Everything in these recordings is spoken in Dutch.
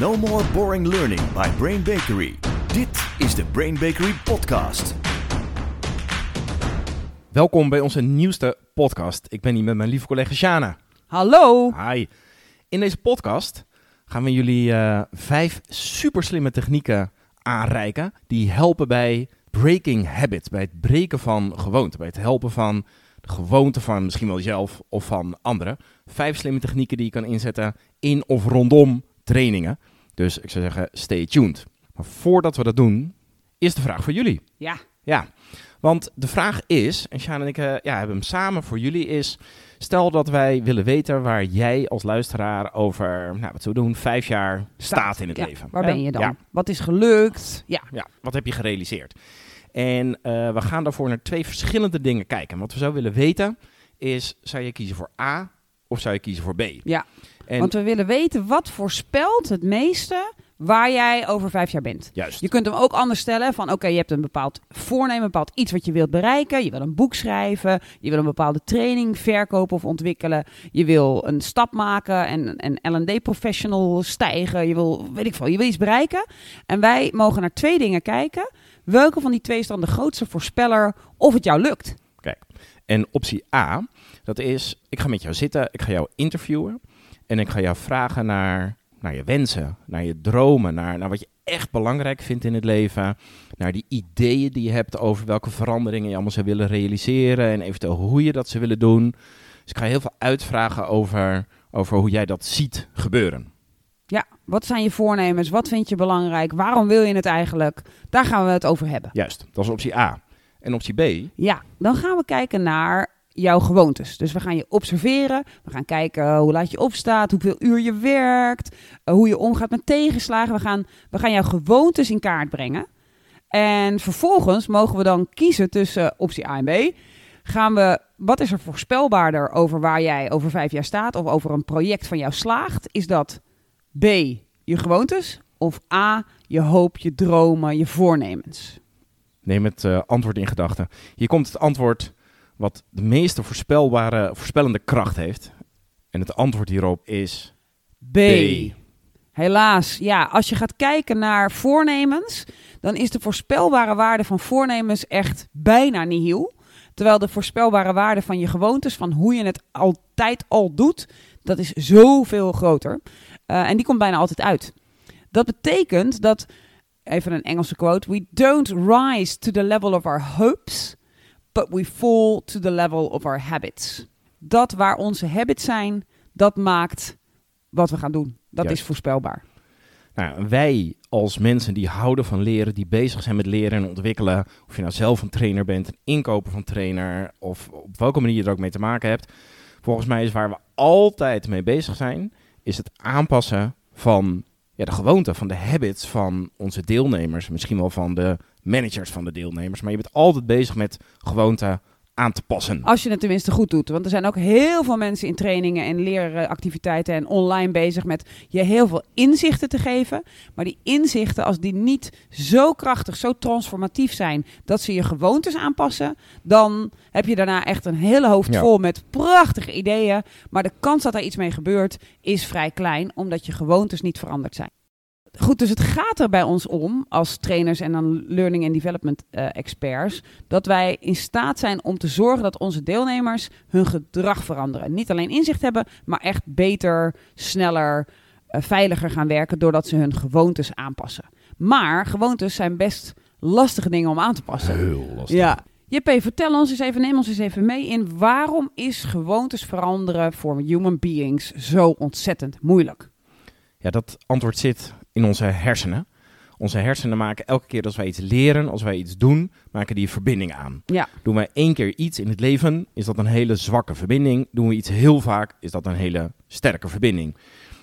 No more boring learning by Brain Bakery. Dit is de Brain Bakery podcast. Welkom bij onze nieuwste podcast. Ik ben hier met mijn lieve collega Shana. Hallo. Hi. In deze podcast gaan we jullie eh, vijf super slimme technieken aanreiken die helpen bij breaking habits, bij het breken van gewoonten, bij het helpen van de gewoonten van misschien wel jezelf of van anderen. Vijf slimme technieken die je kan inzetten in of rondom trainingen. Dus ik zou zeggen, stay tuned. Maar voordat we dat doen, is de vraag voor jullie. Ja. Ja, want de vraag is, en Sjaan en ik eh, ja, hebben hem samen voor jullie, is... Stel dat wij willen weten waar jij als luisteraar over, nou, wat zullen we doen, vijf jaar staat in het Ja, leven. Waar Ja? ben je dan? Ja, Wat is gelukt? Ja. ja, wat heb je gerealiseerd? En eh, we gaan daarvoor naar twee verschillende dingen kijken. Wat we zo willen weten is, zou je kiezen voor A of zou je kiezen voor B? Ja. En, Want we willen weten wat voorspelt het meeste waar jij over vijf jaar bent. juist. Je kunt hem ook anders stellen van oké, je hebt een bepaald voornemen, een bepaald iets wat je wilt bereiken. Je wil een boek schrijven, je wil een bepaalde training verkopen of ontwikkelen. Je wil een stap maken en een L&D professional stijgen. Je wil, weet ik veel, je wil iets bereiken. En wij mogen naar twee dingen kijken. Welke van die twee is dan de grootste voorspeller of het jou lukt? En optie A, dat is, ik ga met jou zitten, ik ga jou interviewen en ik ga jou vragen naar, naar je wensen, naar je dromen, naar, naar wat je echt belangrijk vindt in het leven, naar die ideeën die je hebt over welke veranderingen je allemaal zou willen realiseren en eventueel hoe je dat zou willen doen. Dus ik ga heel veel uitvragen over, over hoe jij dat ziet gebeuren. Ja, wat zijn je voornemens? Wat vind je belangrijk? Waarom wil je het eigenlijk? Daar gaan we het over hebben. Juist, dat is optie A. En optie B, Ja, dan gaan we kijken naar jouw gewoontes. Dus we gaan je observeren. We gaan kijken hoe laat je opstaat, hoeveel uur je werkt, eh, hoe je omgaat met tegenslagen. We gaan, we gaan jouw gewoontes in kaart brengen. En vervolgens mogen we dan kiezen tussen optie A en B. Gaan we, wat is er voorspelbaarder over waar jij over vijf jaar staat of over een project van jou slaagt? Is dat B, je gewoontes? Of A, je hoop, je dromen, je voornemens? neem het eh, antwoord in gedachten. Hier komt het antwoord wat de meeste voorspelbare, voorspellende kracht heeft. En het antwoord hierop is B. Helaas, ja, als je gaat kijken naar voornemens, dan is de voorspelbare waarde van voornemens echt bijna nihil. Terwijl de voorspelbare waarde van je gewoontes, van hoe je het altijd al doet, dat is zoveel groter. Eh, en die komt bijna altijd uit. Dat betekent dat, even een Engelse quote, we don't rise to the level of our hopes, but we fall to the level of our habits. Dat waar onze habits zijn, dat maakt wat we gaan doen. Dat Juist. is voorspelbaar. Nou, wij als mensen die houden van leren, die bezig zijn met leren en ontwikkelen, of je nou zelf een trainer bent, een inkoper van trainer, of op welke manier je er ook mee te maken hebt, volgens mij is waar we altijd mee bezig zijn, is het aanpassen van ja, de gewoonten, van de habits van onze deelnemers, misschien wel van de managers van de deelnemers, maar je bent altijd bezig met gewoonten aan te passen. Als je het tenminste goed doet. Want er zijn ook heel veel mensen in trainingen en leeractiviteiten en online bezig met je heel veel inzichten te geven. Maar die inzichten, als die niet zo krachtig, zo transformatief zijn dat ze je gewoontes aanpassen, dan heb je daarna echt een hele hoofd Ja. vol met prachtige ideeën. Maar de kans dat er iets mee gebeurt is vrij klein, omdat je gewoontes niet veranderd zijn. Goed, dus het gaat er bij ons om, als trainers en dan learning and development eh, experts, dat wij in staat zijn om te zorgen dat onze deelnemers hun gedrag veranderen. Niet alleen inzicht hebben, maar echt beter, sneller, eh, veiliger gaan werken doordat ze hun gewoontes aanpassen. Maar gewoontes zijn best lastige dingen om aan te passen. Heel lastig. Ja. JP, vertel ons eens even, neem ons eens even mee in waarom is gewoontes veranderen voor human beings zo ontzettend moeilijk? Ja, dat antwoord zit in onze hersenen. Onze hersenen maken elke keer als wij iets leren, als wij iets doen, maken die een verbinding aan. Ja. Doen wij één keer iets in het leven, is dat een hele zwakke verbinding. Doen we iets heel vaak, is dat een hele sterke verbinding.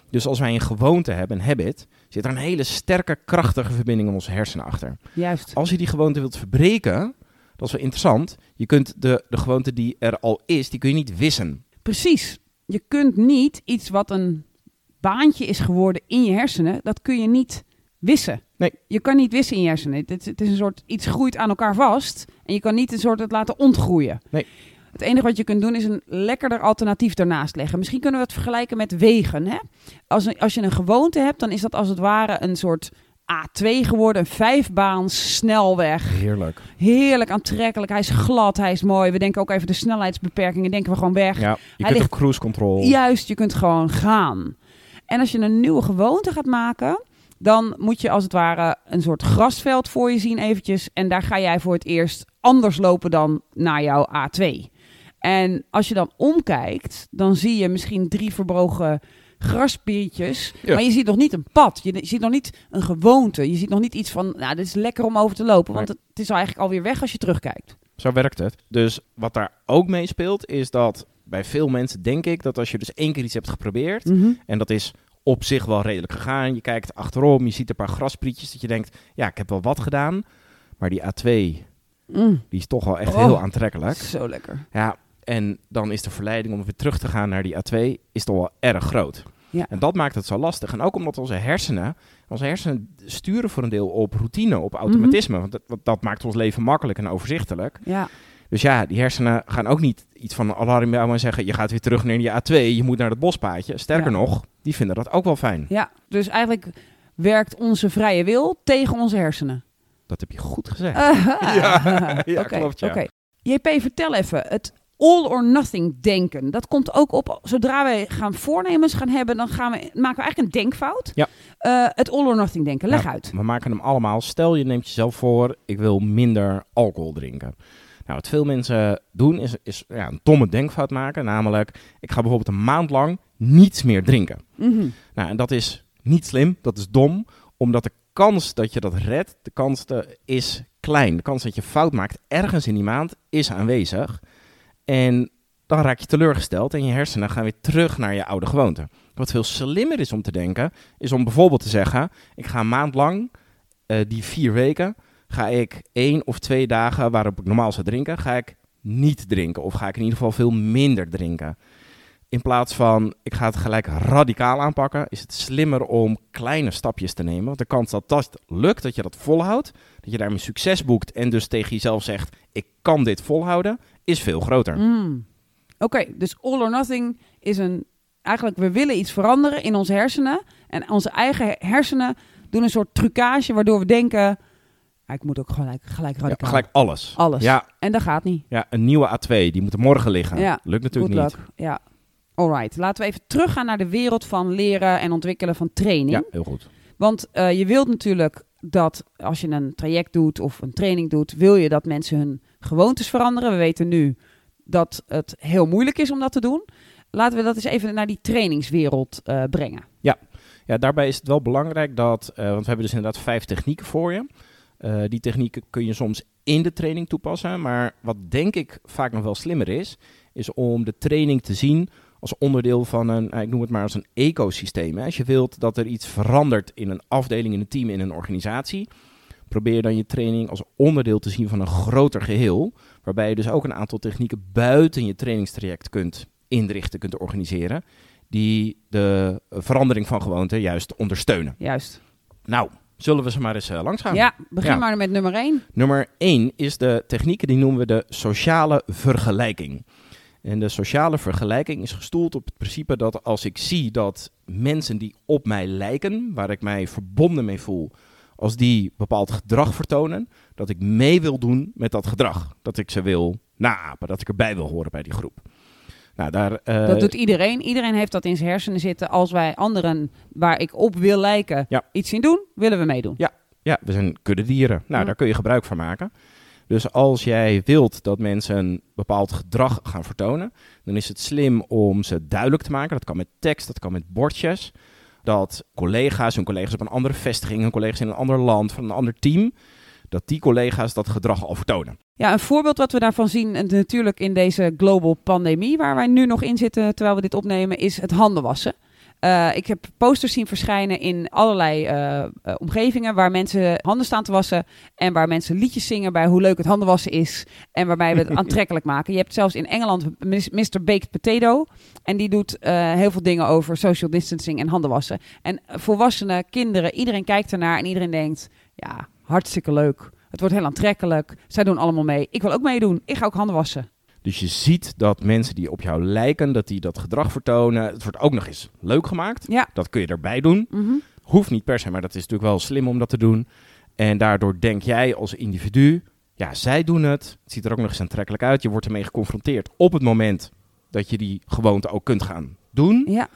Dus als wij een gewoonte hebben, een habit, zit er een hele sterke, krachtige verbinding in onze hersenen achter. Juist. Als je die gewoonte wilt verbreken, dat is wel interessant. Je kunt de, de gewoonte die er al is, die kun je niet wissen. Precies. Je kunt niet iets wat een baantje is geworden in je hersenen, dat kun je niet wissen. Nee. Je kan niet wissen in je hersenen. Het, het is een soort iets groeit aan elkaar vast en je kan niet een soort het laten ontgroeien. Nee. Het enige wat je kunt doen is een lekkerder alternatief daarnaast leggen. Misschien kunnen we het vergelijken met wegen. Hè? Als, een- als je een gewoonte hebt, dan is dat als het ware een soort A2 geworden. Een vijfbaans snelweg. Heerlijk. Heerlijk aantrekkelijk. Hij is glad, hij is mooi. We denken ook even de snelheidsbeperkingen, denken we gewoon weg. Ja, je Hij kunt ligt- op cruise control. Juist, je kunt gewoon gaan. En als je een nieuwe gewoonte gaat maken, dan moet je als het ware een soort grasveld voor je zien eventjes. En daar ga jij voor het eerst anders lopen dan naar jouw A2. En als je dan omkijkt, dan zie je misschien drie verbrogen graspiertjes. Ja. Maar je ziet nog niet een pad. Je, je ziet nog niet een gewoonte. Je ziet nog niet iets van, nou, dit is lekker om over te lopen. Want het, het is eigenlijk alweer weg als je terugkijkt. Zo werkt het. Dus wat daar ook mee speelt, is dat bij veel mensen denk ik dat als je dus één keer iets hebt geprobeerd, en dat is op zich wel redelijk gegaan, je kijkt achterom, je ziet een paar grasprietjes, dat je denkt, ja, ik heb wel wat gedaan, maar die A2, Mm. die is toch wel echt Oh. heel aantrekkelijk. Zo lekker. Ja, en dan is de verleiding om weer terug te gaan naar die A2 is toch wel erg groot. Ja. En dat maakt het zo lastig. En ook omdat onze hersenen, onze hersenen sturen voor een deel op routine, op automatisme. want, dat, want dat maakt ons leven makkelijk en overzichtelijk. Ja. Dus ja, die hersenen gaan ook niet iets van een alarm bouwen en zeggen... je gaat weer terug naar die A2, je moet naar het bospaadje. Sterker Ja. nog, die vinden dat ook wel fijn. Ja, dus eigenlijk werkt onze vrije wil tegen onze hersenen. Dat heb je goed gezegd. ja, ja, klopt, ja. Oké. JP, vertel even. Het all or nothing denken. Dat komt ook op. Zodra wij gaan voornemens gaan hebben, dan gaan we, maken we eigenlijk een denkfout. Ja. Eh, het all or nothing denken. Leg Ja, uit. We maken hem allemaal. Stel je neemt jezelf voor, ik wil minder alcohol drinken. Nou, wat veel mensen doen is, is ja, een domme denkfout maken. Namelijk, ik ga bijvoorbeeld een maand lang niets meer drinken. Mhm. Nou, en dat is niet slim, dat is dom, omdat de kans dat je dat redt, de kans is klein. De kans dat je fout maakt ergens in die maand is aanwezig. En dan raak je teleurgesteld en je hersenen gaan weer terug naar je oude gewoonte. Wat veel slimmer is om te denken, is om bijvoorbeeld te zeggen: ik ga een maand lang, eh, die vier weken, ga ik één of twee dagen waarop ik normaal zou drinken, ga ik niet drinken. Of ga ik in ieder geval veel minder drinken. In plaats van ik ga het gelijk radicaal aanpakken, is het slimmer om kleine stapjes te nemen. Want de kans dat dat lukt, dat je dat volhoudt, dat je daarmee succes boekt en dus tegen jezelf zegt: ik kan dit volhouden, is veel groter. Mm. Oké, dus all or nothing is een... Eigenlijk, we willen iets veranderen in onze hersenen. En onze eigen hersenen doen een soort trucage waardoor we denken... "Ah, ik moet ook gelijk, gelijk Ja, radicaal. gelijk alles. Alles. Ja, En dat gaat niet. ja, een nieuwe A2, die moet er morgen liggen. Ja, Lukt natuurlijk Good niet. luck. Ja. Alright, laten we even teruggaan naar de wereld van leren en ontwikkelen van training. Ja, heel goed. Want eh, je wilt natuurlijk dat als je een traject doet of een training doet, wil je dat mensen hun gewoontes veranderen. We weten nu dat het heel moeilijk is om dat te doen. Laten we dat eens even naar die trainingswereld eh, brengen. Ja, daarbij is het wel belangrijk dat, eh, want we hebben dus inderdaad vijf technieken voor je. Eh, die technieken kun je soms in de training toepassen, maar wat denk ik vaak nog wel slimmer is, is om de training te zien als onderdeel van een, nou, ik noem het maar als een ecosysteem. Als je wilt dat er iets verandert in een afdeling, in een team, in een organisatie, probeer dan je training als onderdeel te zien van een groter geheel, waarbij je dus ook een aantal technieken buiten je trainingstraject kunt inrichten, kunt organiseren, die de verandering van gewoonten juist ondersteunen. Juist. Nou, zullen we ze maar eens eh, langs gaan? Ja, begin Ja. maar met nummer 1. Nummer 1 is de techniek, die noemen we de sociale vergelijking. En de sociale vergelijking is gestoeld op het principe dat als ik zie dat mensen die op mij lijken, waar ik mij verbonden mee voel, als die bepaald gedrag vertonen, dat ik mee wil doen met dat gedrag. Dat ik ze wil naapen, dat ik erbij wil horen bij die groep. Nou, daar, eh, Dat doet iedereen. Iedereen heeft dat in zijn hersenen zitten. Als wij anderen waar ik op wil lijken Ja. iets zien doen, willen we meedoen. Ja, we zijn kuddedieren. Nou, Ja. daar kun je gebruik van maken. Dus als jij wilt dat mensen een bepaald gedrag gaan vertonen, dan is het slim om ze duidelijk te maken. Dat kan met tekst, dat kan met bordjes. Dat collega's, hun collega's op een andere vestiging, hun collega's in een ander land, van een ander team, dat die collega's dat gedrag al vertonen. Ja, een voorbeeld wat we daarvan zien, en natuurlijk in deze global pandemie, waar wij nu nog in zitten terwijl we dit opnemen, is het handen wassen. Eh, ik heb posters zien verschijnen in allerlei eh, eh, omgevingen waar mensen handen staan te wassen en waar mensen liedjes zingen bij hoe leuk het handen wassen is en waarbij we het aantrekkelijk maken. Je hebt zelfs in Engeland Mr. Baked Potato en die doet eh, heel veel dingen over social distancing en handen wassen. En volwassenen, kinderen, iedereen kijkt ernaar en iedereen denkt, ja, hartstikke leuk. Het wordt heel aantrekkelijk. Zij doen allemaal mee. Ik wil ook meedoen. Ik ga ook handen wassen. Dus je ziet dat mensen die op jou lijken, dat die dat gedrag vertonen. Het wordt ook nog eens leuk gemaakt. Ja. Dat kun je erbij doen. Mhm. Hoeft niet per se, maar dat is natuurlijk wel slim om dat te doen. En daardoor denk jij als individu, ja, zij doen het. Het ziet er ook nog eens aantrekkelijk uit. Je wordt ermee geconfronteerd op het moment dat je die gewoonte ook kunt gaan doen. Ja.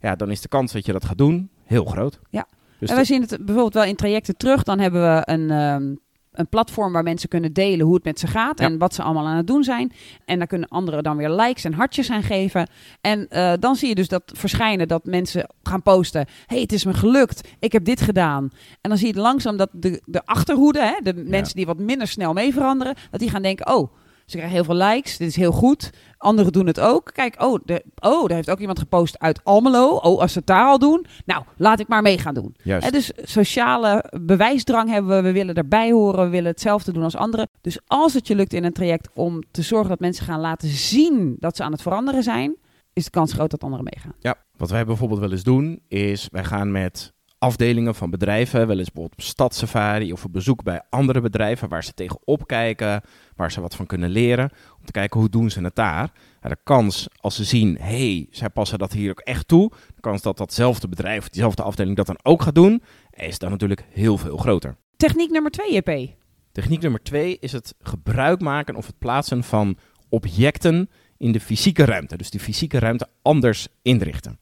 Ja, dan is de kans dat je dat gaat doen heel groot. Ja. Dus en we zien het bijvoorbeeld wel in trajecten terug. Dan hebben we een, ehm, een platform waar mensen kunnen delen hoe het met ze gaat Ja. en wat ze allemaal aan het doen zijn. En daar kunnen anderen dan weer likes en hartjes aan geven. En eh, dan zie je dus dat verschijnen dat mensen gaan posten. hey, het is me gelukt. Ik heb dit gedaan. En dan zie je langzaam dat de, de achterhoede, hè, de mensen die wat minder snel mee veranderen, dat die gaan denken, oh, ze krijgen heel veel likes. Dit is heel goed. Anderen doen het ook. Kijk, oh, de, oh, daar heeft ook iemand gepost uit Almelo. Oh, als ze het daar al doen, nou, laat ik maar mee gaan doen. Juist. Dus sociale bewijsdrang hebben we. We willen erbij horen. We willen hetzelfde doen als anderen. Dus als het je lukt in een traject om te zorgen dat mensen gaan laten zien dat ze aan het veranderen zijn, is de kans groot dat anderen meegaan. Ja, wat wij bijvoorbeeld wel eens doen, is wij gaan met afdelingen van bedrijven, wel eens bijvoorbeeld op stadsafari of op bezoek bij andere bedrijven waar ze tegenop kijken, waar ze wat van kunnen leren, om te kijken hoe doen ze het daar. Ja, de kans als ze zien, hé, hey, zij passen dat hier ook echt toe, de kans dat datzelfde bedrijf, diezelfde afdeling dat dan ook gaat doen, is dan natuurlijk heel veel groter. Techniek nummer twee, JP. Techniek nummer twee is het gebruik maken of het plaatsen van objecten in de fysieke ruimte. Dus die fysieke ruimte anders inrichten.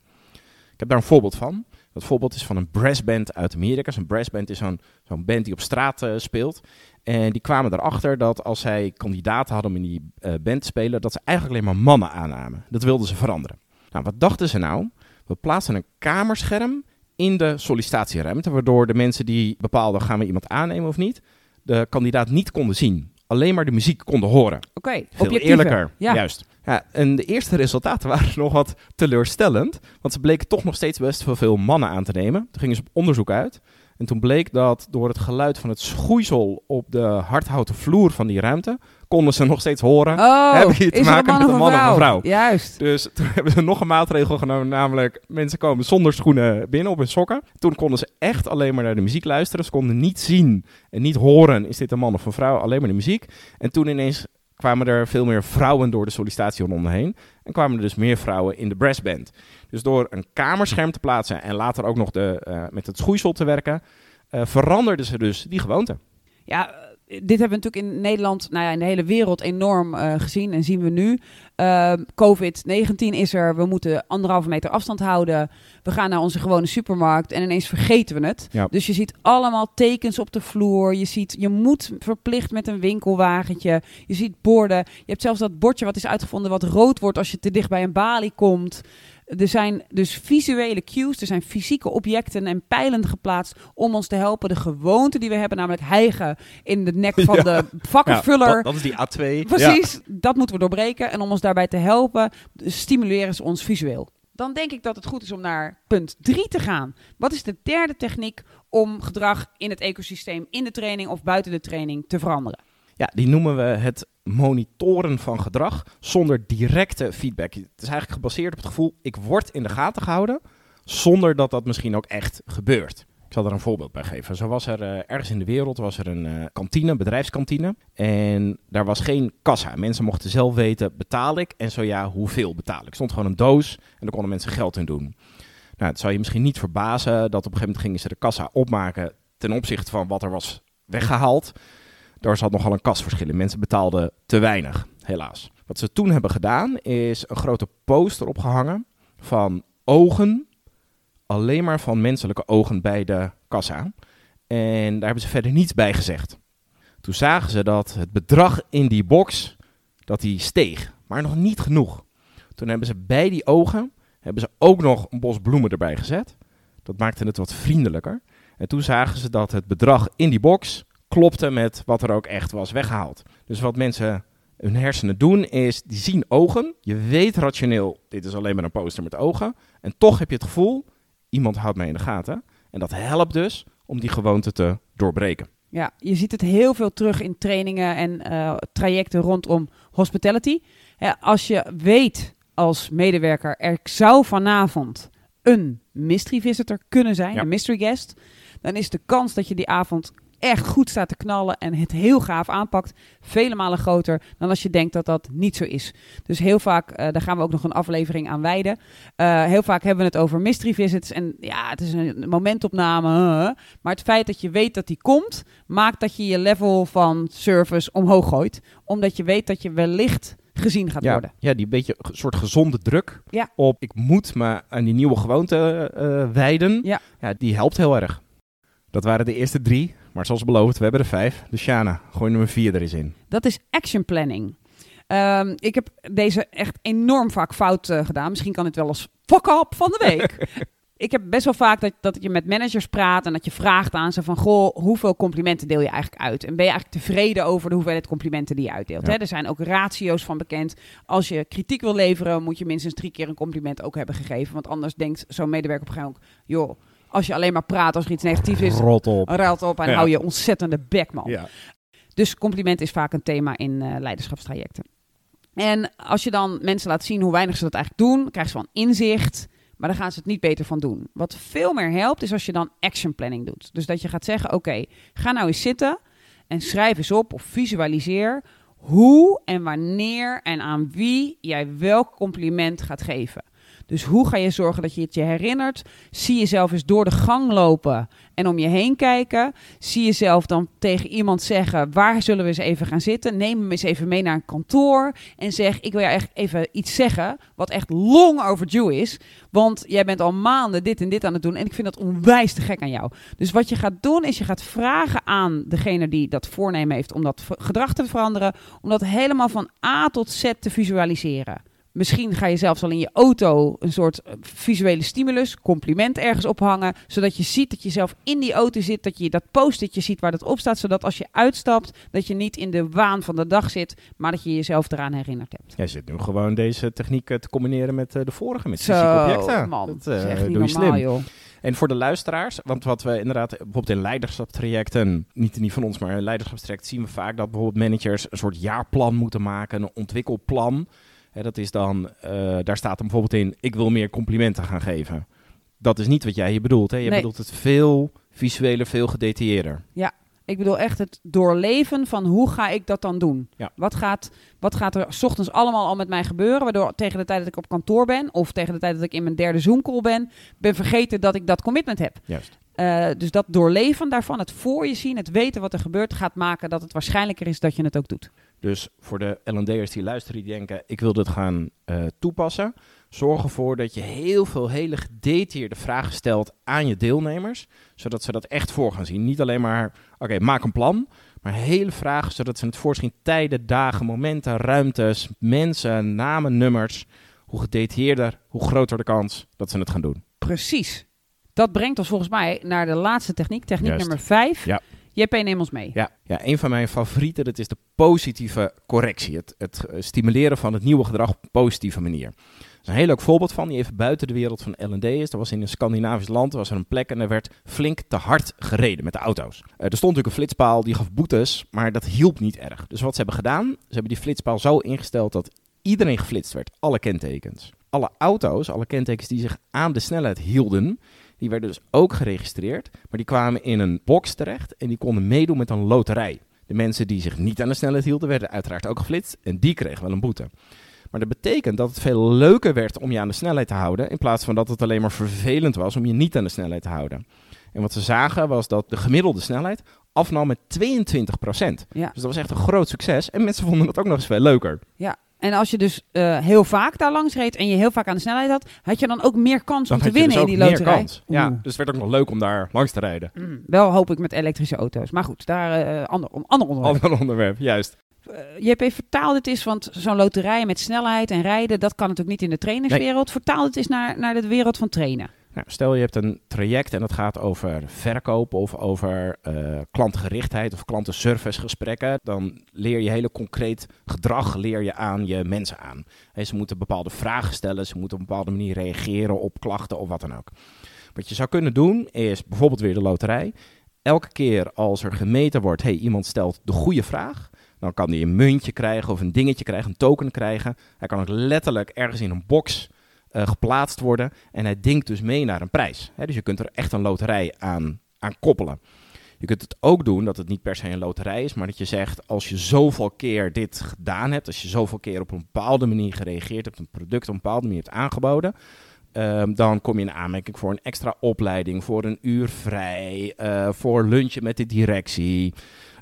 Ik heb daar een voorbeeld van. Dat voorbeeld is van een brassband uit Amerika. Een brassband is zo'n zo'n band die op straat eh, speelt. En die kwamen erachter dat als zij kandidaten hadden om in die eh, band te spelen, dat ze eigenlijk alleen maar mannen aannamen. Dat wilden ze veranderen. Nou, wat dachten ze nou? We plaatsen een kamerscherm in de sollicitatieruimte, waardoor de mensen die bepaalden gaan we iemand aannemen of niet, de kandidaat niet konden zien. Alleen maar de muziek konden horen. Oké, Veel objectiever. eerlijker. Ja. Juist. Ja, en de eerste resultaten waren nog wat teleurstellend. Want ze bleken toch nog steeds best veel mannen aan te nemen. Toen gingen ze op onderzoek uit. En toen bleek dat door het geluid van het schoeisel op de hardhouten vloer van die ruimte... konden ze nog steeds horen. Oh, Heb je te is maken een met een man of een vrouw? Juist. Dus toen hebben ze nog een maatregel genomen, namelijk mensen komen zonder schoenen binnen op hun sokken. Toen konden ze echt alleen maar naar de muziek luisteren. Ze konden niet zien en niet horen, is dit een man of een vrouw, alleen maar de muziek. En toen ineens kwamen er veel meer vrouwen door de sollicitatieronde heen. En kwamen er dus meer vrouwen in de brassband. Dus door een kamerscherm te plaatsen en later ook nog de, eh, met het schoeisel te werken, eh, veranderden ze dus die gewoonte. Ja, dit hebben we natuurlijk in Nederland, nou ja, in de hele wereld enorm eh, gezien en zien we nu. Ehm, COVID-19 is er, we moeten anderhalve meter afstand houden. We gaan naar onze gewone supermarkt en ineens vergeten we het. Ja. Dus je ziet allemaal tekens op de vloer. Je ziet, je moet verplicht met een winkelwagentje. Je ziet borden. Je hebt zelfs dat bordje wat is uitgevonden wat rood wordt als je te dicht bij een balie komt. Er zijn dus visuele cues, er zijn fysieke objecten en pijlen geplaatst om ons te helpen de gewoonte die we hebben, namelijk hijgen in de nek van Ja. de vakkenvuller. dat, dat is die A2. Precies, dat moeten we doorbreken. En om ons daarbij te helpen, stimuleren ze ons visueel. Dan denk ik dat het goed is om naar punt 3 te gaan. Wat is de derde techniek om gedrag in het ecosysteem, in de training of buiten de training te veranderen? Ja, die noemen we het monitoren van gedrag zonder directe feedback. Het is eigenlijk gebaseerd op het gevoel, ik word in de gaten gehouden, zonder dat dat misschien ook echt gebeurt. Ik zal er een voorbeeld bij geven. Zo was er eh, ergens in de wereld was er een eh, kantine, bedrijfskantine. En daar was geen kassa. Mensen mochten zelf weten, betaal ik? En zo ja, hoeveel betaal ik? Stond gewoon een doos en daar konden mensen geld in doen. Nou, het zou je misschien niet verbazen dat op een gegeven moment gingen ze de kassa opmaken ten opzichte van wat er was weggehaald. Daar zat nogal een kasverschil in. Mensen betaalden te weinig, helaas. Wat ze toen hebben gedaan is een grote poster opgehangen van ogen. Alleen maar van menselijke ogen bij de kassa. En daar hebben ze verder niets bij gezegd. Toen zagen ze dat het bedrag in die box dat die steeg, maar nog niet genoeg. Toen hebben ze bij die ogen hebben ze ook nog een bos bloemen erbij gezet. Dat maakte het wat vriendelijker. En toen zagen ze dat het bedrag in die box klopte met wat er ook echt was weggehaald. Dus wat mensen hun hersenen doen is, die zien ogen. Je weet rationeel, dit is alleen maar een poster met ogen. En toch heb je het gevoel, iemand houdt mij in de gaten. En dat helpt dus om die gewoonte te doorbreken. Ja, je ziet het heel veel terug in trainingen en eh, trajecten rondom hospitality. Als je weet als medewerker, er zou vanavond een mystery visitor kunnen zijn, Ja. een mystery guest, dan is de kans dat je die avond echt goed staat te knallen en het heel gaaf aanpakt, vele malen groter dan als je denkt dat dat niet zo is. Dus heel vaak, eh, daar gaan we ook nog een aflevering aan wijden. Eh, heel vaak hebben we het over mystery visits en ja, het is een momentopname. uh, maar het feit dat je weet dat die komt, maakt dat je je level van service omhoog gooit. Omdat je weet dat je wellicht gezien gaat ja, worden. ja, die beetje soort gezonde druk Ja. op ik moet me aan die nieuwe gewoonte eh, wijden. Ja. ja, die helpt heel erg. Dat waren de eerste drie, maar zoals beloofd, we hebben er vijf. Dus Shana, gooi nummer vier er eens in. Dat is action planning. Ehm, ik heb deze echt enorm vaak fout eh, gedaan. Misschien kan het wel als fuck up van de week. ik heb best wel vaak dat, dat je met managers praat en dat je vraagt aan ze van... Goh, hoeveel complimenten deel je eigenlijk uit? En ben je eigenlijk tevreden over de hoeveelheid complimenten die je uitdeelt? Ja. Hè? Er zijn ook ratio's van bekend. Als je kritiek wil leveren, moet je minstens drie keer een compliment ook hebben gegeven. Want anders denkt zo'n medewerker op een gegeven moment... joh, als je alleen maar praat als er iets negatiefs is... Rot op. Ruilt op en Ja. hou je ontzettende bek, man. Ja. Dus compliment is vaak een thema in eh, leiderschapstrajecten. En als je dan mensen laat zien hoe weinig ze dat eigenlijk doen, krijgen ze van inzicht, maar dan gaan ze het niet beter van doen. Wat veel meer helpt, is als je dan action planning doet. Dus dat je gaat zeggen: Oké, ga nou eens zitten en schrijf eens op of visualiseer hoe en wanneer en aan wie jij welk compliment gaat geven. Dus hoe ga je zorgen dat je het je herinnert? Zie jezelf eens door de gang lopen en om je heen kijken. Zie jezelf dan tegen iemand zeggen: waar zullen we eens even gaan zitten? Neem hem eens even mee naar een kantoor en zeg: ik wil je echt even iets zeggen wat echt long overdue is, want jij bent al maanden dit en dit aan het doen en ik vind dat onwijs te gek aan jou. Dus wat je gaat doen is je gaat vragen aan degene die dat voornemen heeft om dat gedrag te veranderen, om dat helemaal van A tot Z te visualiseren. Misschien ga je zelfs al in je auto een soort eh, visuele stimulus, compliment ergens ophangen, zodat je ziet dat je zelf in die auto zit, dat je dat post-itje ziet waar dat op staat, zodat als je uitstapt, dat je niet in de waan van de dag zit, maar dat je jezelf eraan herinnerd hebt. Jij zit nu gewoon deze techniek te combineren met eh, de vorige, met Zo, fysieke objecten. man, Dat eh, doe je slim. joh. En voor de luisteraars, want wat we inderdaad bijvoorbeeld in leiderschapstrajecten, niet, niet van ons, maar in leiderschapstrajecten zien we vaak dat bijvoorbeeld managers een soort jaarplan moeten maken, een ontwikkelplan. Hè, dat is dan, eh, daar staat dan bijvoorbeeld in, ik wil meer complimenten gaan geven. Dat is niet wat jij hier bedoelt. Hè? Je Nee. bedoelt het veel visueler, veel gedetailleerder. Ik bedoel echt het doorleven van hoe ga ik dat dan doen? Ja. Wat, gaat, wat gaat er 's ochtends allemaal al met mij gebeuren? Waardoor tegen de tijd dat ik op kantoor ben of tegen de tijd dat ik in mijn derde Zoom-call ben, ben vergeten dat ik dat commitment heb. Juist. Eh, dus dat doorleven daarvan, het voor je zien, het weten wat er gebeurt, gaat maken dat het waarschijnlijker is dat je het ook doet. Dus voor de L&D'ers die luisteren, die denken, ik wil dit gaan eh, toepassen. Zorg ervoor dat je heel veel hele gedetailleerde vragen stelt aan je deelnemers. Zodat ze dat echt voor gaan zien. Niet alleen maar, oké, maak een plan. Maar hele vragen, zodat ze het voorzien. Tijden, dagen, momenten, ruimtes, mensen, namen, nummers. Hoe gedetailleerder, hoe groter de kans dat ze het gaan doen. Precies. Dat brengt ons volgens mij naar de laatste techniek, techniek Juist. nummer 5. Ja. JP, neem ons mee. Ja, ja, een van mijn favorieten, dat is de positieve correctie. Het, het eh, stimuleren van het nieuwe gedrag op een positieve manier. Er een heel leuk voorbeeld van, die even buiten de wereld van L&D is. Dat was in een Scandinavisch land, er was er een plek en er werd flink te hard gereden met de auto's. Eh, er stond natuurlijk een flitspaal, die gaf boetes, maar dat hielp niet erg. Dus wat ze hebben gedaan, ze hebben die flitspaal zo ingesteld dat iedereen geflitst werd, alle kentekens. Alle auto's, alle kentekens die zich aan de snelheid hielden, die werden dus ook geregistreerd, maar die kwamen in een box terecht en die konden meedoen met een loterij. De mensen die zich niet aan de snelheid hielden, werden uiteraard ook geflitst en die kregen wel een boete. Maar dat betekent dat het veel leuker werd om je aan de snelheid te houden, in plaats van dat het alleen maar vervelend was om je niet aan de snelheid te houden. En wat ze zagen was dat de gemiddelde snelheid afnam met 22 Ja. Dus dat was echt een groot succes en mensen vonden het ook nog eens veel leuker. Ja. En als je dus eh, heel vaak daar langs reed en je heel vaak aan de snelheid had, had je dan ook meer kans Dan om te je winnen dus in die meer loterij. kans. Ja, Oeh. dus het werd ook nog leuk om daar langs te rijden. Mm, wel hoop ik met elektrische auto's. Maar goed, daar eh ander, om, ander onderwerp. Ander onderwerp, juist. Eh, JP, vertaal dit eens, want zo'n loterij met snelheid en rijden, dat kan natuurlijk niet in de trainerswereld. Vertaal het eens naar, naar de wereld van trainen. Nou, stel je hebt een traject en dat gaat over verkoop of over eh, klantgerichtheid of klantenservicegesprekken. Dan leer je hele concreet gedrag leer je aan je mensen aan. Ze moeten bepaalde vragen stellen, ze moeten op een bepaalde manier reageren op klachten of wat dan ook. Wat je zou kunnen doen is bijvoorbeeld weer de loterij. Elke keer als er gemeten wordt, hey, iemand stelt de goede vraag, dan kan hij een muntje krijgen of een dingetje krijgen, een token krijgen. Hij kan ook letterlijk ergens in een box eh, geplaatst worden. En hij dinkt dus mee naar een prijs. Dus je kunt er echt een loterij aan, aan koppelen. Je kunt het ook doen dat het niet per se een loterij is, maar dat je zegt als je zoveel keer dit gedaan hebt, als je zoveel keer op een bepaalde manier gereageerd hebt, een product op een bepaalde manier hebt aangeboden, ehm, dan kom je in aanmerking voor een extra opleiding, voor een uur vrij, uh, voor lunchen met de directie.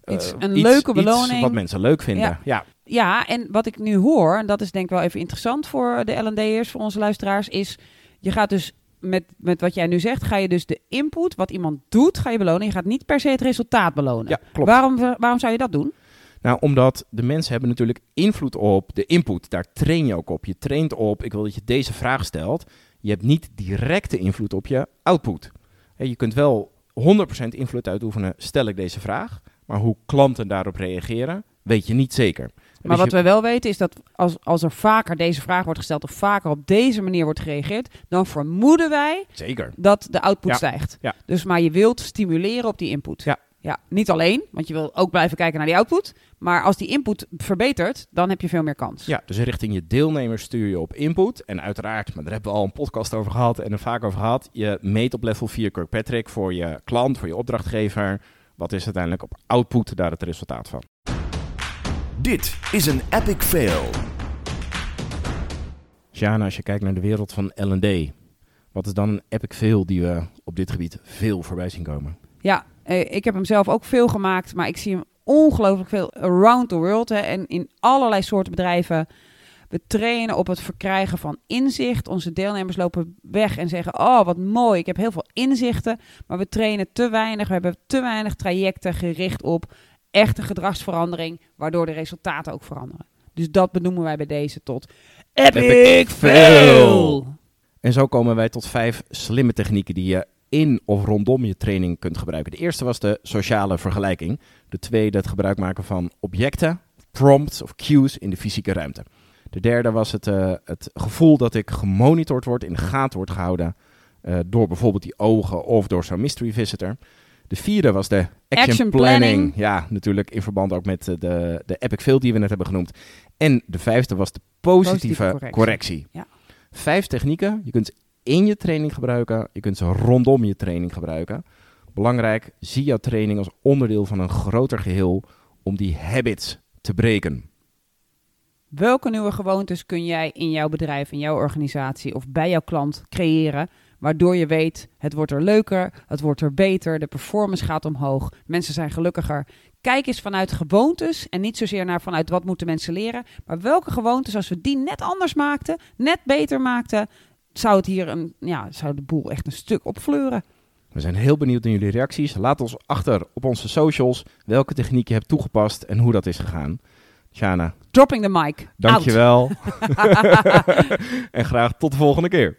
Uh, iets, een leuke beloning. Iets wat mensen leuk vinden. Ja. ja. Ja, en wat ik nu hoor, en dat is denk ik wel even interessant voor de L&D'ers, voor onze luisteraars, is je gaat dus met, met wat jij nu zegt, ga je dus de input, wat iemand doet, ga je belonen. Je gaat niet per se het resultaat belonen. Ja, klopt. Waarom, waarom zou je dat doen? Nou, omdat de mensen hebben natuurlijk invloed op de input. Daar train je ook op. Je traint op, ik wil dat je deze vraag stelt. Je hebt niet directe invloed op je output. Je kunt wel 100% invloed uitoefenen, stel ik deze vraag. Maar hoe klanten daarop reageren, weet je niet zeker. Maar wat we wel weten is dat als, als er vaker deze vraag wordt gesteld of vaker op deze manier wordt gereageerd, dan vermoeden wij Zeker. dat de output stijgt. Ja. Dus maar je wilt stimuleren op die input. Ja. Ja, niet alleen, want je wil ook blijven kijken naar die output. Maar als die input verbetert, dan heb je veel meer kans. Ja, dus richting je deelnemers stuur je op input. En uiteraard, maar daar hebben we al een podcast over gehad en er vaak over gehad. Je meet op level 4 Kirkpatrick voor je klant, voor je opdrachtgever. Wat is uiteindelijk op output daar het resultaat van? Dit is een epic fail. Sjana, als je kijkt naar de wereld van L&D, wat is dan een epic fail die we op dit gebied veel voorbij zien komen? Ja, eh, ik heb hem zelf ook veel gemaakt, maar ik zie hem ongelooflijk veel around the world. Hè, en in allerlei soorten bedrijven. We trainen op het verkrijgen van inzicht. Onze deelnemers lopen weg en zeggen: Oh, wat mooi, ik heb heel veel inzichten. Maar we trainen te weinig. We hebben te weinig trajecten gericht op echte gedragsverandering, waardoor de resultaten ook veranderen. Dus dat benoemen wij bij deze tot Epic Fail. En zo komen wij tot vijf slimme technieken die je in of rondom je training kunt gebruiken. De eerste was de sociale vergelijking. De tweede het gebruik maken van objecten, prompts of cues in de fysieke ruimte. De derde was het, uh, het gevoel dat ik gemonitord word, in de gaten wordt gehouden uh, door bijvoorbeeld die ogen of door zo'n mystery visitor. De vierde was de action, planning. Ja, natuurlijk in verband ook met de, de epic fail die we net hebben genoemd. En de vijfde was de positieve, correctie. Ja. Vijf technieken. Je kunt ze in je training gebruiken. Je kunt ze rondom je training gebruiken. Belangrijk, zie jouw training als onderdeel van een groter geheel om die habits te breken. Welke nieuwe gewoontes kun jij in jouw bedrijf, in jouw organisatie of bij jouw klant creëren Waardoor je weet, het wordt er leuker, het wordt er beter, de performance gaat omhoog, mensen zijn gelukkiger. Kijk eens vanuit gewoontes en niet zozeer naar vanuit wat moeten mensen leren. Maar welke gewoontes, als we die net anders maakten, net beter maakten, zou het hier een, ja, zou de boel echt een stuk opfleuren. We zijn heel benieuwd naar jullie reacties. Laat ons achter op onze socials welke techniek je hebt toegepast en hoe dat is gegaan. Shana. Dropping the mic. Dankjewel. en graag tot de volgende keer.